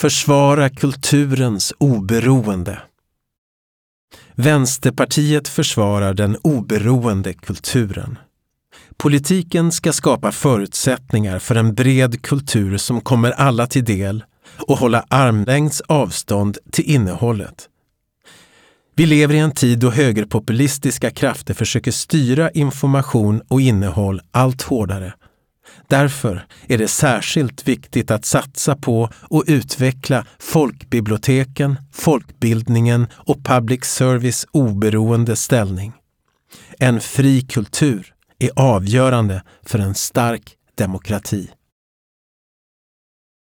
Försvara kulturens oberoende. Vänsterpartiet försvarar den oberoende kulturen. Politiken ska skapa förutsättningar för en bred kultur som kommer alla till del och hålla armlängds avstånd till innehållet. Vi lever i en tid då högerpopulistiska krafter försöker styra information och innehåll allt hårdare. Därför är det särskilt viktigt att satsa på och utveckla folkbiblioteken, folkbildningen och public service oberoende ställning. En fri kultur är avgörande för en stark demokrati.